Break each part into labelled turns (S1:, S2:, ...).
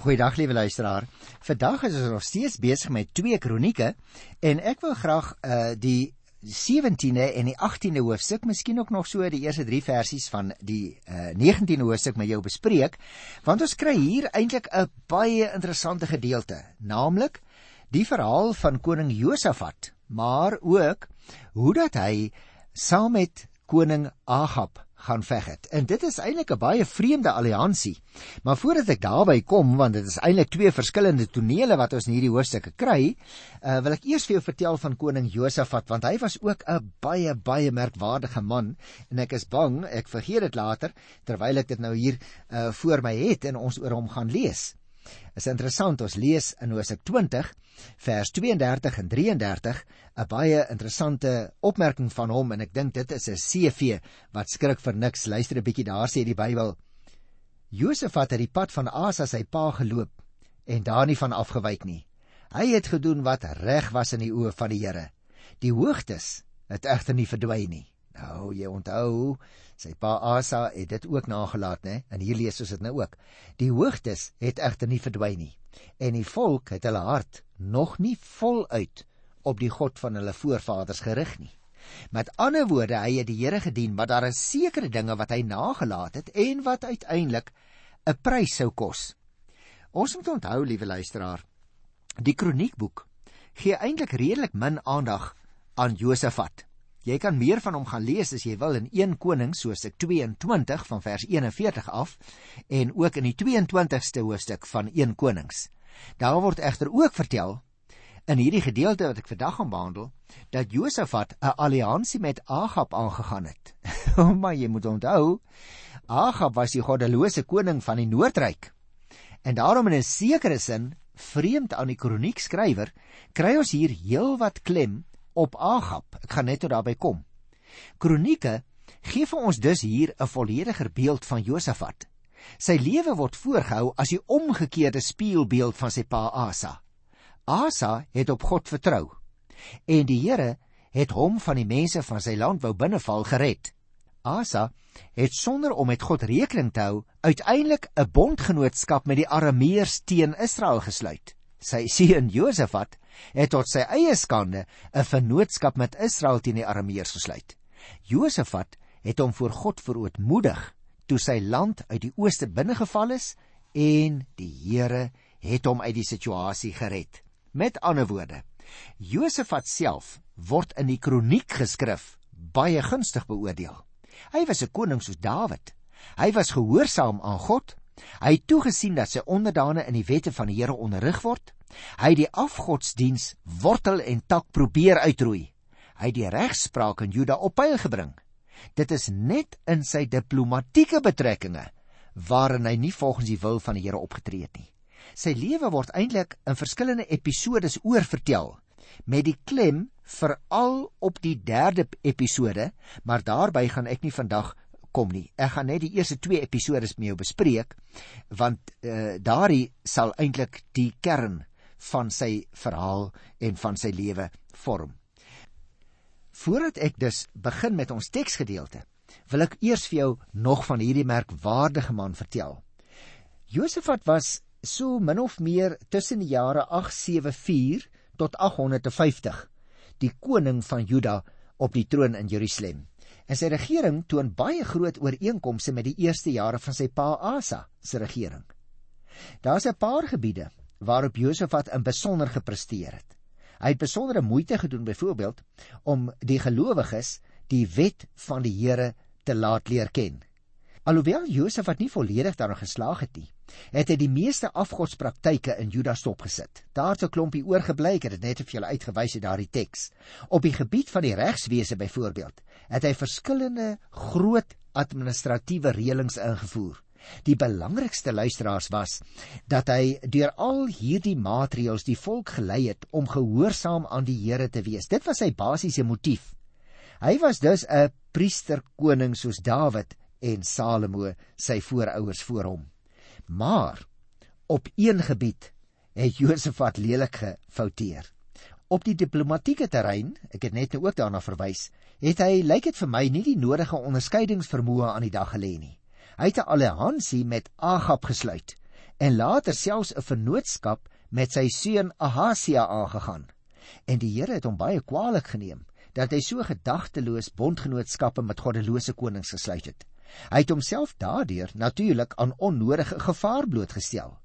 S1: Goeiedag liewe luisteraar. Vandag is ons nog steeds besig met 2 Kronieke en ek wil graag uh die 17de en die 18de hoofstuk, miskien ook nog so die eerste 3 versies van die uh 19de hoofstuk met jou bespreek, want ons kry hier eintlik 'n baie interessante gedeelte, naamlik die verhaal van koning Josafat, maar ook hoe dat hy saam met koning Agab gaan veg het. En dit is eintlik 'n baie vreemde alliansie. Maar voordat ek daarby kom, want dit is eintlik twee verskillende tonele wat ons in hierdie hoofstukke kry, uh, wil ek eers vir jou vertel van koning Josafat, want hy was ook 'n baie baie merkwaardige man en ek is bang ek vergeet dit later terwyl ek dit nou hier uh, voor my het en ons oor hom gaan lees. Is interessant, ons lees in Hosea 20 vers 32 en 33 'n baie interessante opmerking van hom en ek dink dit is 'n CV wat skrik vir niks. Luister 'n bietjie daar sê die Bybel. Josef het die pad van Asa sy pa geloop en daar nie van afgewyk nie. Hy het gedoen wat reg was in die oë van die Here. Die hoogtes het egter nie verdwyn nie. Nou, jy onthou, sy pa Asa het dit ook nagelaat, né? En hier lees ons dit nou ook. Die hoogtes het egter nie verdwyn nie en die volk het hulle hart nog nie voluit op die God van hulle voorvaders gerig nie. Met ander woorde, hy het die Here gedien, maar daar is sekere dinge wat hy nagelaat het en wat uiteindelik 'n prys sou kos. Ons moet onthou, liewe luisteraar, die kroniekboek gee eintlik redelik min aandag aan Josafat. Jy kan meer van hom gaan lees as jy wil in 1 Konings hoofstuk 22 van vers 41 af en ook in die 22ste hoofstuk van 1 Konings. Daar word egter ook vertel in hierdie gedeelte wat ek vandag gaan behandel dat Josafat 'n alliansie met Agab aangegaan het. maar jy moet onthou, Agab was die goddelose koning van die Noordryk. En daarom in 'n sekere sin vreemd aan die kroniekskrywer kry ons hier heelwat klem op Agab. Ek gaan net tot daarby kom. Kronieke gee vir ons dus hier 'n vollediger beeld van Josafat. Sy lewe word voorgehou as die omgekeerde spieelbeeld van sy pa Asa. Asa het op God vertrou en die Here het hom van die mense van sy land wou binneval gered. Asa het sonder om met God rekening te hou uiteindelik 'n bondgenootskap met die Arameërs teen Israel gesluit. Sy seun Josafat het tot sy eie skande 'n vennootskap met Israel teen die Arameërs gesluit. Josafat het hom voor God verootmoedig toe sy land uit die ooste binnegeval is en die Here het hom uit die situasie gered. Met ander woorde, Josafat self word in die kroniek geskrif baie gunstig beoordeel. Hy was 'n koning soos Dawid. Hy was gehoorsaam aan God. Hy het toegesien dat sy onderdane in die wette van die Here onderrig word. Hy het die afgodsdiens wortel en tak probeer uitroei. Hy het die regspraak in Juda op pyl gebring. Dit is net in sy diplomatieke betrekkinge waarin hy nie volgens die wil van die Here opgetree het nie. Sy lewe word eintlik in verskillende episodes oorvertel met die klem veral op die derde episode, maar daarby gaan ek nie vandag kom nie. Ek gaan net die eerste 2 episodes met jou bespreek want uh, daardie sal eintlik die kern van sy verhaal en van sy lewe vorm. Voordat ek dus begin met ons teksgedeelte, wil ek eers vir jou nog van hierdie merkwaardige man vertel. Josafat was so min of meer tussen die jare 874 tot 850 die koning van Juda op die troon in Jerusalem. En sy regering toon baie groot ooreenkomste met die eerste jare van sy pa Asa se regering. Daar's 'n paar gebiede waarop Josafat in besonder gepresteer het. Hy het besondere moeite gedoen byvoorbeeld om die gelowiges die wet van die Here te laat leer ken. Alhoewel Josafat nie volledig daarin geslaag het nie, het hy die meeste afgodspraktyke in Juda stopgesit. Daar's 'n klompie oorgebly, ek het dit net vir julle uitgewys in daardie teks. Op die gebied van die regswese byvoorbeeld, het hy verskillende groot administratiewe reëlings ingevoer. Die belangrikste luisteraars was dat hy deur al hierdie maatreëls die volk gelei het om gehoorsaam aan die Here te wees. Dit was sy basiese motief. Hy was dus 'n priester koning soos Dawid en Salomo sy voorouers voor hom. Maar op een gebied het Josafat lelik gefouteer. Op die diplomatieke terrein, ek het net nou ook daarna verwys, het hy lyk dit vir my nie die nodige onderskeidingsvermoë aan die dag gelê nie. Hy het 'n alliansie met Agab gesluit en later selfs 'n vennootskap met sy seun Ahasia aangegaan. En die Here het hom baie kwaadlik geneem dat hy so gedagteloos bondgenootskappe met goddelose konings gesluit het. Hy het homself daardeur natuurlik aan onnodige gevaar blootgestel.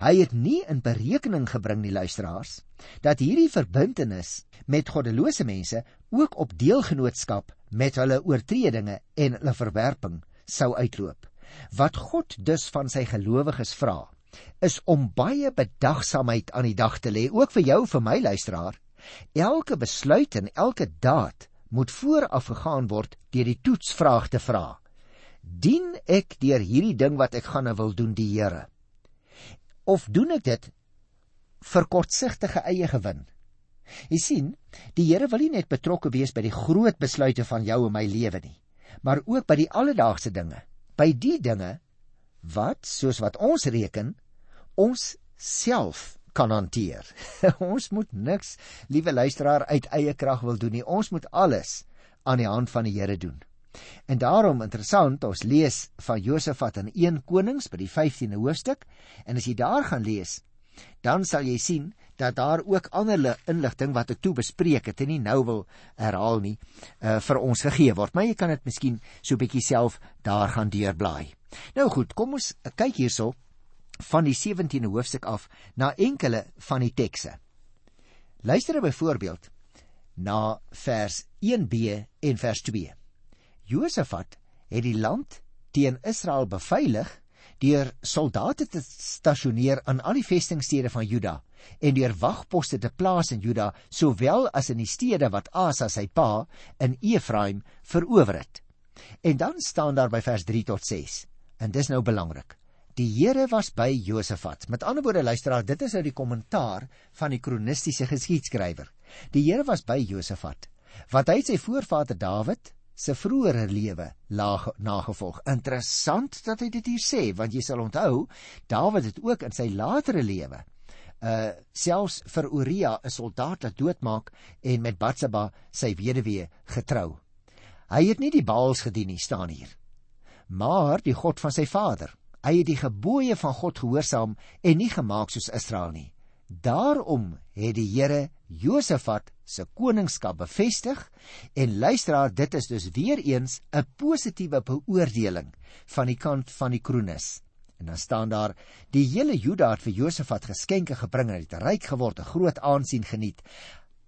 S1: Hy het nie in berekening gebring die luisteraars dat hierdie verbintenis met goddelose mense ook op deelgenootskap met hulle oortredinge en hulle verwerping sou uitloop. Wat God dus van sy gelowiges vra, is om baie bedagsaamheid aan die dag te lê, ook vir jou vir my luisteraar. Elke besluit en elke daad moet vooraf gegaan word deur die toetsvraag te vra: Dien ek deur hierdie ding wat ek gaan wil doen die Here? Of doen ek dit vir kortsigtige eie gewin? Jy sien, die Here wil nie net betrokke wees by die groot besluite van jou en my lewe nie, maar ook by die alledaagse dinge, by die dinge wat, soos wat ons reken, ons self kan hanteer. ons moet niks, liewe luisteraar, uit eie krag wil doen nie. Ons moet alles aan die hand van die Here doen. En daarom interessant, ons lees van Josafat in 1 Konings by die 15de hoofstuk en as jy daar gaan lees, dan sal jy sien dat daar ook ander inligting wat ek toe bespreek het en nie nou wil herhaal nie, uh, vir ons gegee word, maar jy kan dit miskien so bietjie self daar gaan deurblaai. Nou goed, kom ons kyk hierso van die 17de hoofstuk af na enkele van die tekste. Luister byvoorbeeld na vers 1b en vers 2. Josafat het die land teen Israel beveilig deur soldate te stasioneer aan al die vestingstede van Juda en deur wagposte te plaas in Juda sowel as in die stede wat Asa sy pa in Efraim verower het. En dan staan daar by vers 3 tot 6. En dis nou belangrik. Die Here was by Josafat. Met ander woorde luisteraar, dit is nou die kommentaar van die kronistiese geskiedskrywer. Die Here was by Josafat. Wat hy sy voorvader Dawid se vroeëre lewe nagevolg. Interessant dat hy dit hier sê, want jy sal onthou, Dawid het ook in sy latere lewe uh selfs vir Uria 'n soldaat laat doodmaak en met Batsheba sy weduwee getrou. Hy het nie die Baals gedien nie, staan hier. Maar die God van sy vader. Hy het die gebooie van God gehoorsaam en nie gemaak soos Israel nie. Daarom het die Here Josafat se koningskap bevestig en luisteraar dit is dus weer eens 'n positiewe beoordeling van die kant van die kronis. En dan staan daar die hele Juda het vir Josafat geskenke gebring en het ryk geword, 'n groot aansien geniet.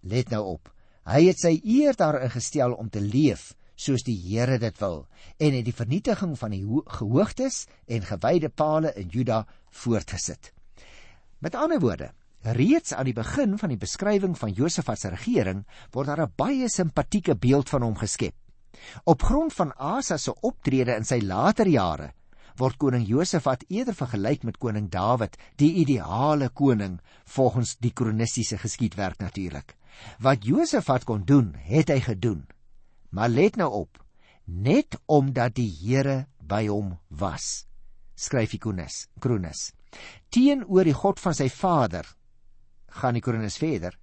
S1: Let nou op. Hy het sy eer daarin gestel om te leef soos die Here dit wil en het die vernietiging van die gehoogtes en gewyde pale in Juda voortgesit. Met ander woorde, Reeds aan die begin van die beskrywing van Josafat se regering word daar 'n baie simpatieke beeld van hom geskep. Op grond van Asa se optrede in sy later jare word koning Josafat eerder vergelyk met koning Dawid, die ideale koning volgens die kronistiese geskiedwerk natuurlik. Wat Josafat kon doen, het hy gedoen. Maar let nou op, net omdat die Here by hom was. Skryf die kronies, kronies. Teenoor die God van sy vader gaan die kronies verder.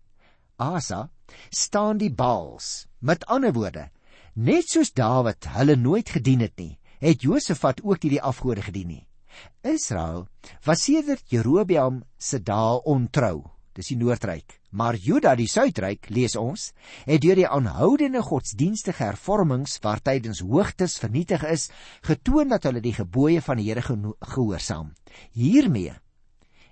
S1: Asa staan die Baals. Met ander woorde, net soos Dawid hulle nooit gedien het nie, het Josafat ook nie die afgode gedien nie. Israel was sedert Jerobeam se dae ontrou. Dis die noordryk. Maar Juda, die suidryk, lees ons, het deur die aanhoudende godsdienstige hervormings waar tydens hoogtes vernietig is, getoon dat hulle die gebooie van die Here gehoorsaam. Hiermee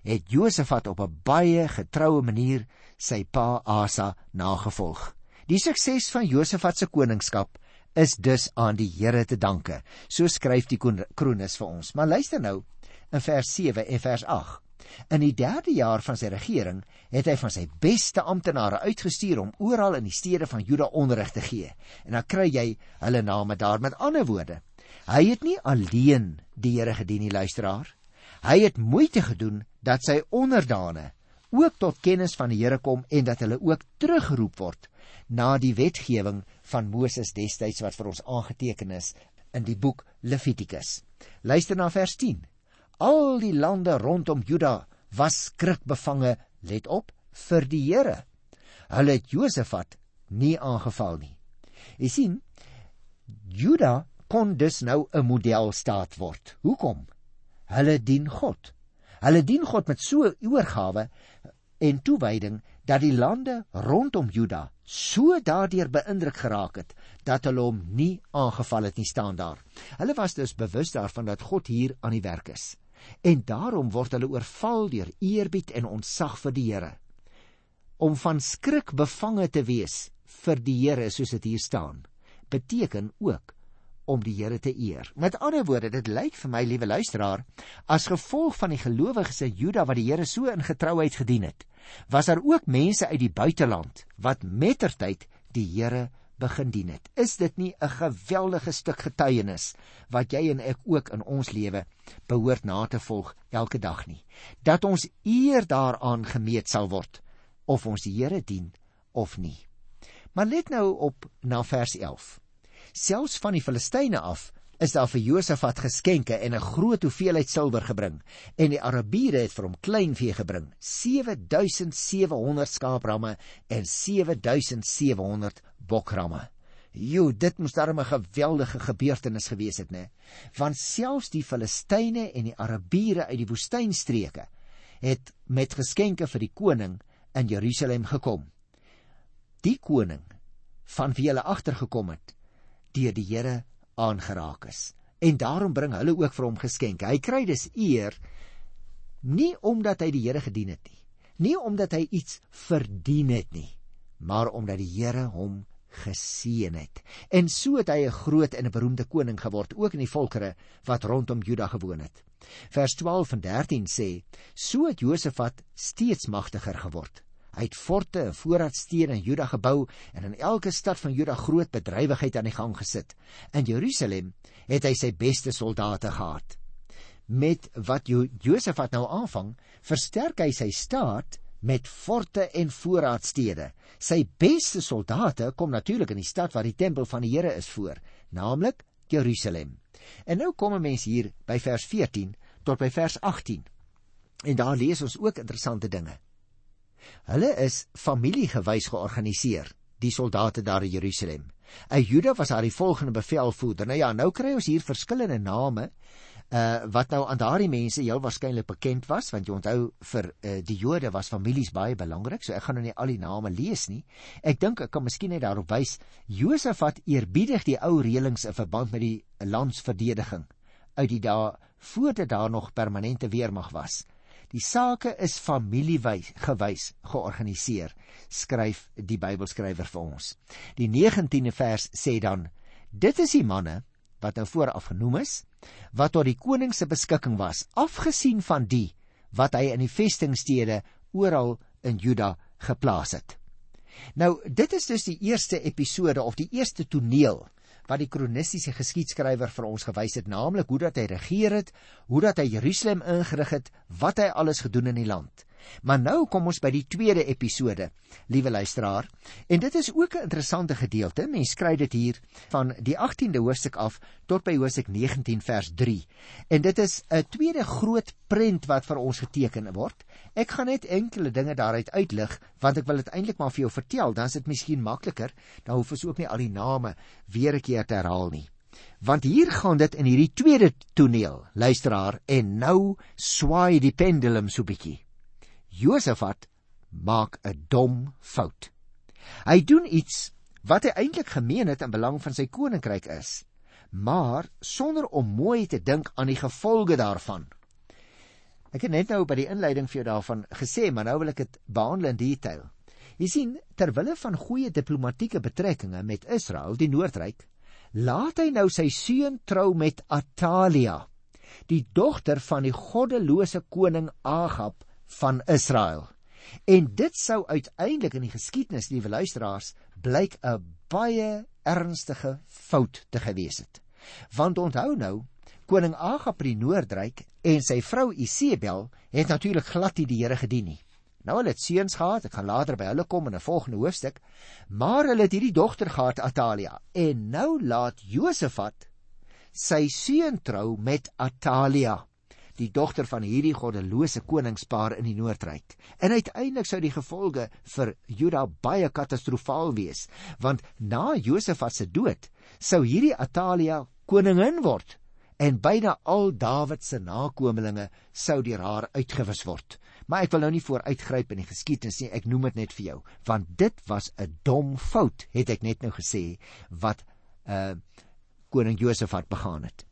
S1: het Josafat op 'n baie getroue manier sy pa Asa nagevolg. Die sukses van Josafat se koningskap is dus aan die Here te danke. So skryf die kronies vir ons. Maar luister nou in vers 7 en vers 8. In die 3de jaar van sy regering het hy van sy beste amptenare uitgestuur om oral in die stede van Juda onderrig te gee. En dan kry jy hulle name daar met ander woorde. Hy het nie alleen die Here gedien nie, luisteraar. Hy het moeite gedoen dat sy onderdane ook tot kennis van die Here kom en dat hulle ook teruggeroep word na die wetgewing van Moses destyds wat vir ons aangeteken is in die boek Levitikus. Luister na vers 10. Al die lande rondom Juda was skrikbevange, let op, vir die Here. Hulle het Josafat nie aangeval nie. Jy sien, Juda kon dus nou 'n modelstaat word. Hoekom? Hulle dien God. Hulle dien God met so oorgawe en toewyding dat die lande rondom Juda so daardeur beïndruk geraak het dat hulle hom nie aangeval het nie staan daar. Hulle was dus bewus daarvan dat God hier aan die werk is. En daarom word hulle oorval deur eerbied en ontzag vir die Here. Om van skrik bevange te wees vir die Here soos dit hier staan, beteken ook om die Here te eer. Met ander woorde, dit lyk vir my liewe luisteraar, as gevolg van die gelowiges in Juda wat die Here so in getrouheid gedien het, was daar ook mense uit die buiteland wat mettertyd die Here begin dien het. Is dit nie 'n geweldige stuk getuienis wat jy en ek ook in ons lewe behoort na te volg elke dag nie? Dat ons eer daaraan gemeet sal word of ons die Here dien of nie. Maar let nou op na vers 11. Selfs van die Filistyne af is daar vir Josafat geskenke en 'n groot hoeveelheid silwer gebring en die Arabiere het vir hom kleinvee gebring 7700 skaapramme en 7700 bokramme. Jo, dit moes darem 'n geweldige gebeurtenis gewees het, né? Want selfs die Filistyne en die Arabiere uit die woestynstreke het met geskenke vir die koning in Jerusalem gekom. Die koning van wie hulle agtergekom het deur die Here aangeraak is. En daarom bring hulle ook vir hom geskenke. Hy kry dus eer nie omdat hy die Here gedien het nie, nie omdat hy iets verdien het nie, maar omdat die Here hom geseën het. En so het hy 'n groot en 'n beroemde koning geword, ook in die volkere wat rondom Juda gewoon het. Vers 12 en 13 sê: "So het Josafat steeds magtiger geword. Hy het forte voorraadstede in Juda gebou en in elke stad van Juda groot bedrywigheid aan die gang gesit. In Jerusalem het hy sy beste soldate gehad. Met wat jo Josafat nou aanvang, versterk hy sy staat met forte en voorraadstede. Sy beste soldate kom natuurlik in die stad waar die tempel van die Here is voor, naamlik Jerusalem. En nou kom 'n mens hier by vers 14 tot by vers 18. En daar lees ons ook interessante dinge. Hulle is familiegewys georganiseer, die soldate daar in Jerusalem. 'n Juda was haar die volgende bevelvoerder. Nou ja, nou kry ons hier verskillende name uh wat nou aan daardie mense heel waarskynlik bekend was want jy onthou vir uh, die Jode was families baie belangrik so ek gaan nou nie al die name lees nie ek dink ek kan miskien net daarop wys Josafat eerbiedig die ou reëlings in verband met die landsverdediging uit die dae voor dit daar nog permanente weermag was die sake is familiewys gewys georganiseer skryf die Bybelskrywer vir ons die 19de vers sê dan dit is die manne wat nou vooraf genoem is wat tot die koning se beskikking was afgesien van die wat hy in die vestingstede oral in Juda geplaas het. Nou dit is dus die eerste episode of die eerste toneel wat die kronistiese geskiedskrywer vir ons gewys het, naamlik hoe dat hy regeer het, hoe dat hy Jerusalem ingerig het, wat hy alles gedoen in die land. Maar nou kom ons by die tweede episode, liewe luisteraar, en dit is ook 'n interessante gedeelte. Mens skryf dit hier van die 18de hoofstuk af tot by hoofstuk 19 vers 3. En dit is 'n tweede groot prent wat vir ons geteken word. Ek gaan net enkele dinge daaruit uitlig want ek wil dit eintlik maar vir jou vertel, dan is dit miskien makliker. Dan hoef ons ook nie al die name weer 'n keer te herhaal nie. Want hier gaan dit in hierdie tweede toneel, luisteraar, en nou swaai die pendulum so bietjie. Josafat maak 'n dom fout. Hy doen iets wat hy eintlik gemeen het in belang van sy koninkryk is, maar sonder om mooi te dink aan die gevolge daarvan. Ek het net nou by die inleiding vir jou daarvan gesê, maar nou wil ek dit behandel in detail. Jy sien, ter wille van goeie diplomatieke betrekkinge met Israel, die Noordryk, laat hy nou sy seun trou met Atalia, die dogter van die goddelose koning Agab van Israel. En dit sou uiteindelik in die geskiedenis, liewe luisteraars, blyk 'n baie ernstige fout te gewees het. Want onthou nou, koning Agab in die Noordryk en sy vrou Isebel het natuurlik glad nie die Here gedien nie. Nou hulle het seuns gehad, ek gaan later by hulle kom in 'n volgende hoofstuk, maar hulle het hierdie dogter gehad Atalia en nou laat Josafat sy seun trou met Atalia die dogter van hierdie goddelose koningspaar in die Noordryk. En uiteindelik sou die gevolge vir Juda baie katastrofaal wees, want na Josafat se dood sou hierdie Atalia koningin word en byna al Dawid se nakommelinge sou deur haar uitgewis word. Maar ek wil nou nie vooruitgryp in die geskiedenis nie, ek noem dit net vir jou, want dit was 'n dom fout, het ek net nou gesê, wat uh koning Josafat begaan het.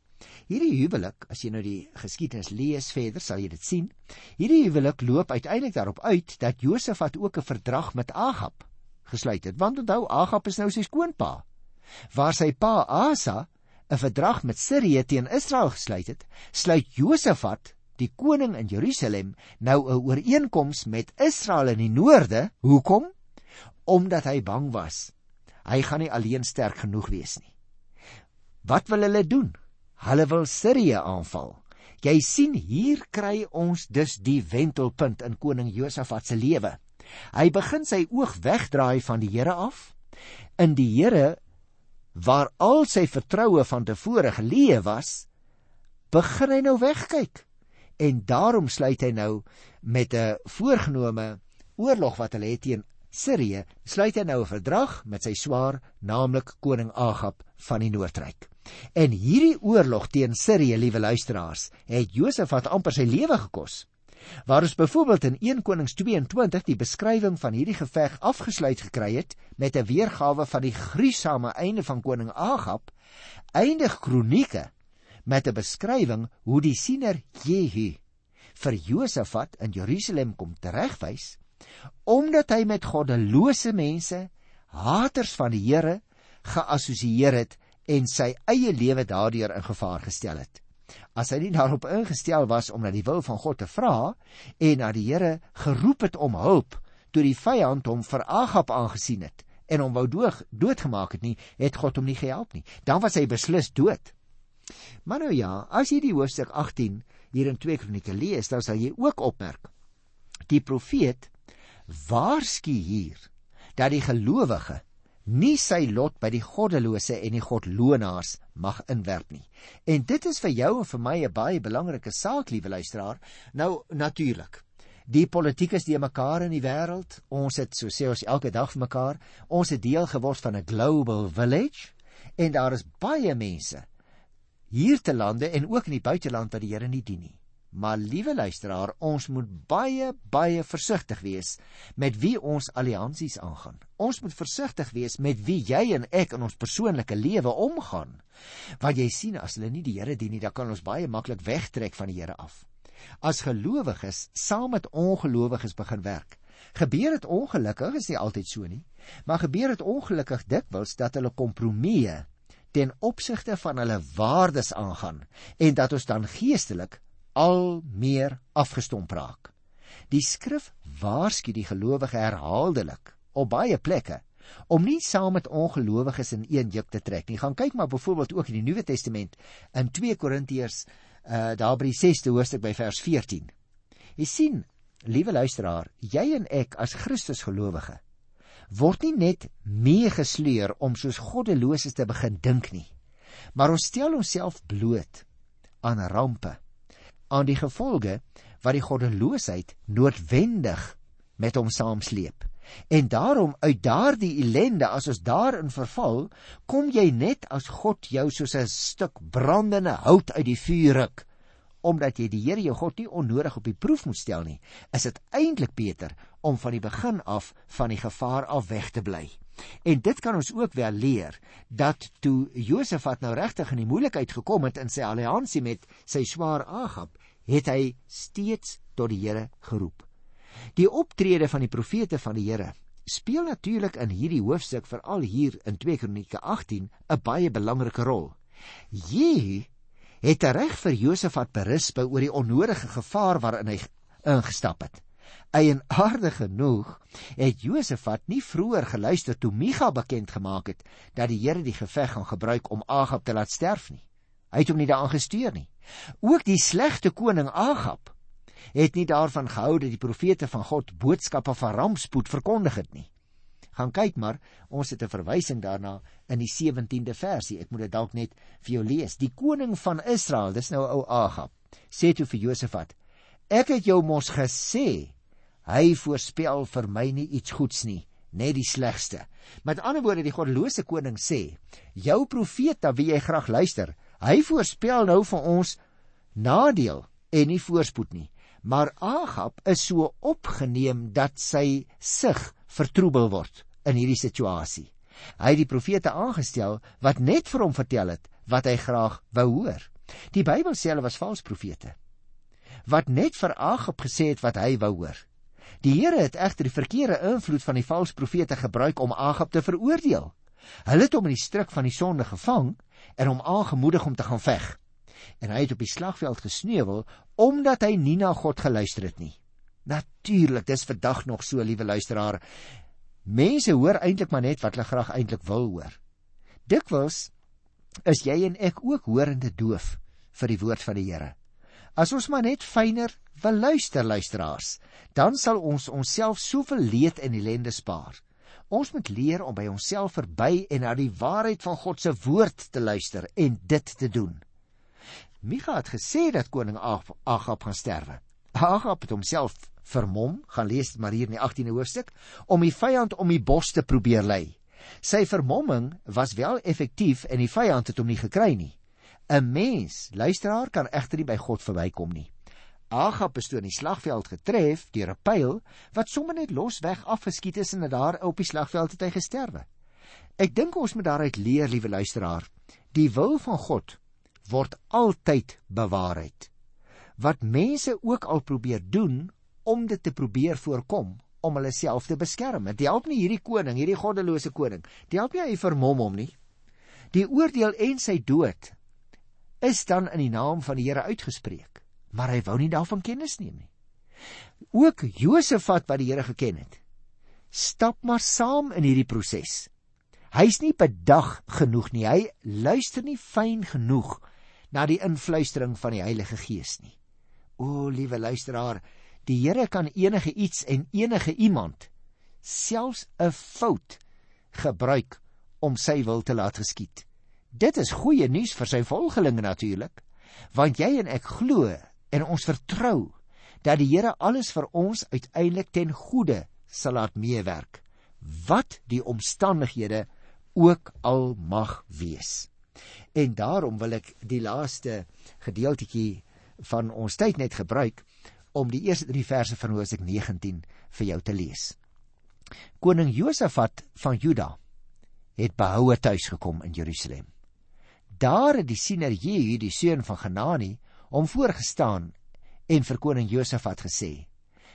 S1: Hierdie huwelik, as jy nou die geskiedenis lees verder, sal jy dit sien. Hierdie huwelik loop uiteindelik daarop uit dat Josafat ook 'n verdrag met Agab gesluit het. Want onthou, Agab is nou sy skoonpa. Waar sy pa Asa 'n verdrag met Sirië teen Israel gesluit het, sluit Josafat, die koning in Jerusalem, nou 'n ooreenkoms met Israel in die noorde. Hoekom? Omdat hy bang was. Hy gaan nie alleen sterk genoeg wees nie. Wat wil hulle doen? Hulle wil Sirië aanval. Jy sien hier kry ons dus die wentelpunt in koning Josafat se lewe. Hy begin sy oog wegdraai van die Here af. In die Here waar al sy vertroue van tevore geleë was, begin hy nou wegkyk. En daarom sluit hy nou met 'n voorgenome oorlog wat hulle het teen Sirië, sluit hy nou 'n verdrag met sy swaar, naamlik koning Agab van die Noordryk. En hierdie oorlog teen Sirië, liewe luisteraars, het Josafat amper sy lewe gekos. Waar ons byvoorbeeld in 1 Konings 22 die beskrywing van hierdie geveg afgesluit gekry het met 'n weergawe van die gruisame einde van koning Agab, eindig Kronieke met 'n beskrywing hoe die siener Jehu vir Josafat in Jerusalem kom teregwys omdat hy met goddelose mense, haters van die Here, geassosieer het en sy eie lewe daardeur in gevaar gestel het. As hy nie daarop ingestel was om na die wil van God te vra en na die Here geroep het om hulp toe die vyand hom vir Agab aangesien het en hom wou dood doodgemaak het nie, het God hom nie gehelp nie. Dan was hy beslis dood. Maar nou ja, as jy die hoofstuk 18 hier in 2 Kronieke lees, dan sal jy ook opmerk die profeet waarsku hier dat die gelowige nie sy lot by die goddelose en die godlonaars mag inwerp nie. En dit is vir jou en vir my 'n baie belangrike saak, liewe luisteraar. Nou natuurlik. Die politiek is die mekaar in die wêreld. Ons het so sê ons elke dag vir mekaar. Ons het deel geword van 'n global village en daar is baie mense hier te lande en ook in die buiteland wat die Here nie dien nie. Maar liewe luisteraar, ons moet baie baie versigtig wees met wie ons alliansies aangaan. Ons moet versigtig wees met wie jy en ek in ons persoonlike lewe omgaan. Want jy sien as hulle nie die Here dien nie, dan kan ons baie maklik wegtrek van die Here af. As gelowiges saam met ongelowiges begin werk, gebeur dit ongelukkig, is nie altyd so nie, maar gebeur dit ongelukkig dikwels dat hulle kompromieë ten opsigte van hulle waardes aangaan en dat ons dan geestelik al meer afgestomp raak. Die skrif waarsku die gelowige herhaaldelik op baie plekke om nie saam met ongelowiges in een juk te trek nie. Gaan kyk maar byvoorbeeld ook in die Nuwe Testament in 2 Korintiërs uh daar by die 6ste hoofstuk by vers 14. Jy sien, liewe luisteraar, jy en ek as Christus gelowige word nie net meegesleer om soos goddeloses te begin dink nie, maar ons stel onsself bloot aan rampe aan die gevolge wat die goddeloosheid noodwendig met hom saamsleep. En daarom uit daardie ellende as ons daarin verval, kom jy net as God jou soos 'n stuk brandende hout uit die vuur ruk. Omdat jy die Here jou God nie onnodig op die proef moet stel nie, is dit eintlik beter om van die begin af van die gevaar af weg te bly. En dit kan ons ook wel leer dat toe Josef nou regtig in die moeilikheid gekom het in sy alliansie met sy swaar Agab, het hy steeds tot die Here geroep. Die optrede van die profete van die Here speel natuurlik in hierdie hoofstuk veral hier in 2 Kronieke 18 'n baie belangrike rol. Jehu het reg vir Josafat berisp oor die onnodige gevaar waarin hy ingestap het. Eienaardig genoeg het Josafat nie vroeër geluister toe Micha bekend gemaak het dat die Here die geveg gaan gebruik om Agab te laat sterf nie. Hy het hom nie daaraan gestuur nie. Ook die slegte koning Agab het nie daarvan gehou dat die profete van God boodskappe van rampspoed verkondig het nie. Gaan kyk maar, ons het 'n verwysing daarna in die 17de versie. Ek moet dit dalk net vir jou lees. Die koning van Israel, dis nou ou Agab, sê toe vir Josafat: "Ek het jou mos gesê, hy voorspel vir my nie iets goeds nie." net die slegste. Met ander woorde, die goddelose koning sê: "Jou profeet, na wie jy graag luister, Hy voorspel nou vir ons nadeel en nie voorspoed nie. Maar Agab is so opgeneem dat sy sig vertroebel word in hierdie situasie. Hy het die profete aangestel wat net vir hom vertel het wat hy graag wou hoor. Die Bybel sê hulle was valse profete wat net vir Agab gesê het wat hy wou hoor. Die Here het egter die verkeerde invloed van die valse profete gebruik om Agab te veroordeel. Hulle het hom in die struik van die sonde gevang en hom aangemoedig om te gaan veg. En hy het op die slagveld gesneuwel omdat hy nie na God geluister het nie. Natuurlik, dis vandag nog so, liewe luisteraar. Mense hoor eintlik maar net wat hulle graag eintlik wil hoor. Dikwels is jy en ek ook horende doof vir die woord van die Here. As ons maar net fyner wil luister, luisteraars, dan sal ons onsself soveel leed en ellende spaar. Ons moet leer om by onsself verby en na die waarheid van God se woord te luister en dit te doen. Micha het gesê dat koning Agab gaan sterwe. Agab het homself vermom, gaan lees dit maar hier in die 18de hoofstuk, om die vyand om die bos te probeer lei. Sy vermomming was wel effektief en die vyand het hom nie gekry nie. 'n Mens, luisteraar, kan egter nie by God verbykom nie. Agab is toe in die slagveld getref deur 'n pyl wat sommer net losweg afgeskiet is en daar op die slagveld het hy gesterwe. Ek dink ons moet daaruit leer, liewe luisteraar, die wil van God word altyd bewaarheid. Wat mense ook al probeer doen om dit te probeer voorkom om hulle self te beskerm. Dit help nie hierdie koning, hierdie goddelose koning. Dit help nie hy vermom hom nie. Die oordeel en sy dood is dan in die naam van die Here uitgespreek maar hy wou nie daarvan kennis neem nie. Ook Josefat wat die Here geken het, stap maar saam in hierdie proses. Hy's nie bedag genoeg nie. Hy luister nie fyn genoeg na die influistering van die Heilige Gees nie. O, liewe luisteraar, die Here kan enige iets en enige iemand selfs 'n fout gebruik om sy wil te laat geskied. Dit is goeie nuus vir sy volgelinge natuurlik, want jy en ek glo en ons vertrou dat die Here alles vir ons uiteindelik ten goeie sal laat meewerk wat die omstandighede ook al mag wees. En daarom wil ek die laaste gedeeltjie van ons tyd net gebruik om die eerste 3 verse van Hosea 19 vir jou te lees. Koning Josafat van Juda het behoue tuis gekom in Jerusalem. Daar het die siener Jehu, die seun van Genani, hom voorgestaan en vir koning Josafat gesê: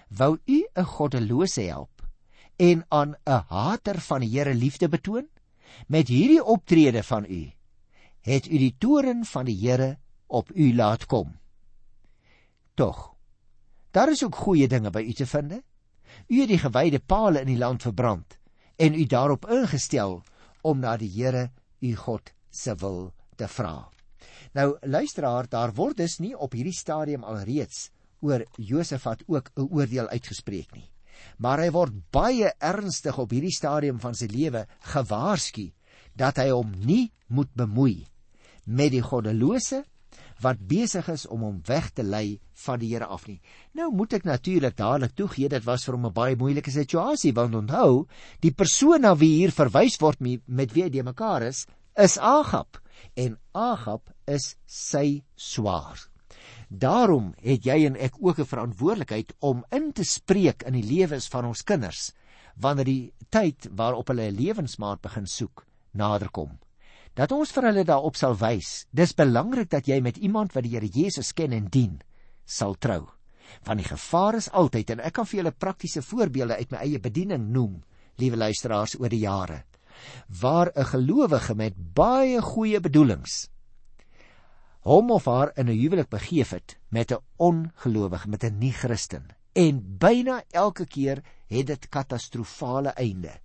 S1: "Wou u 'n goddelose help en aan 'n hater van die Here liefde betoon? Met hierdie optrede van u het u die toren van die Here op u laat kom." Tog, daar is ook goeie dinge by u te vind. U het die gewyde palle in die land verbrand en u daarop ingestel om na die Here u God se wil te vra. Nou luisteraar, daar word dus nie op hierdie stadium alreeds oor Josafat ook 'n oordeel uitgespreek nie. Maar hy word baie ernstig op hierdie stadium van sy lewe gewaarsku dat hy hom nie moet bemoei met die goddelose wat besig is om hom weg te lei van die Here af nie. Nou moet ek natuurlik dadelik toegee dit was vir hom 'n baie moeilike situasie want onthou, die persoon na wie hier verwys word met wie hy de mekaar is, is Agab en Agab is sy swaar. Daarom het jy en ek ook 'n verantwoordelikheid om in te spreek in die lewens van ons kinders wanneer die tyd waarop hulle 'n lewensmaat begin soek naderkom. Dat ons vir hulle daarop sal wys. Dis belangrik dat jy met iemand wat die Here Jesus ken en dien, sal trou. Want die gevaar is altyd en ek kan vir julle praktiese voorbeelde uit my eie bediening noem, liewe luisteraars oor die jare waar 'n gelowige met baie goeie bedoelings hom of haar in 'n huwelik begeef het met 'n ongelowige, met 'n nie-Christen. En byna elke keer het dit katastrofale einde.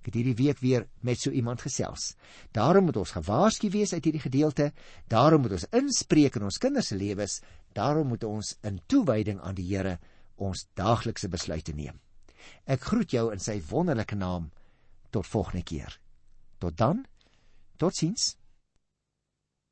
S1: Ek het hierdie week weer met so iemand gesels. Daarom moet ons gewaarsku wees uit hierdie gedeelte, daarom moet ons inspreek in ons kinders se lewens, daarom moet ons in toewyding aan die Here ons daaglikse besluite neem. Ek groet jou in sy wonderlike naam tot volgende keer. Tot dan. Totsiens.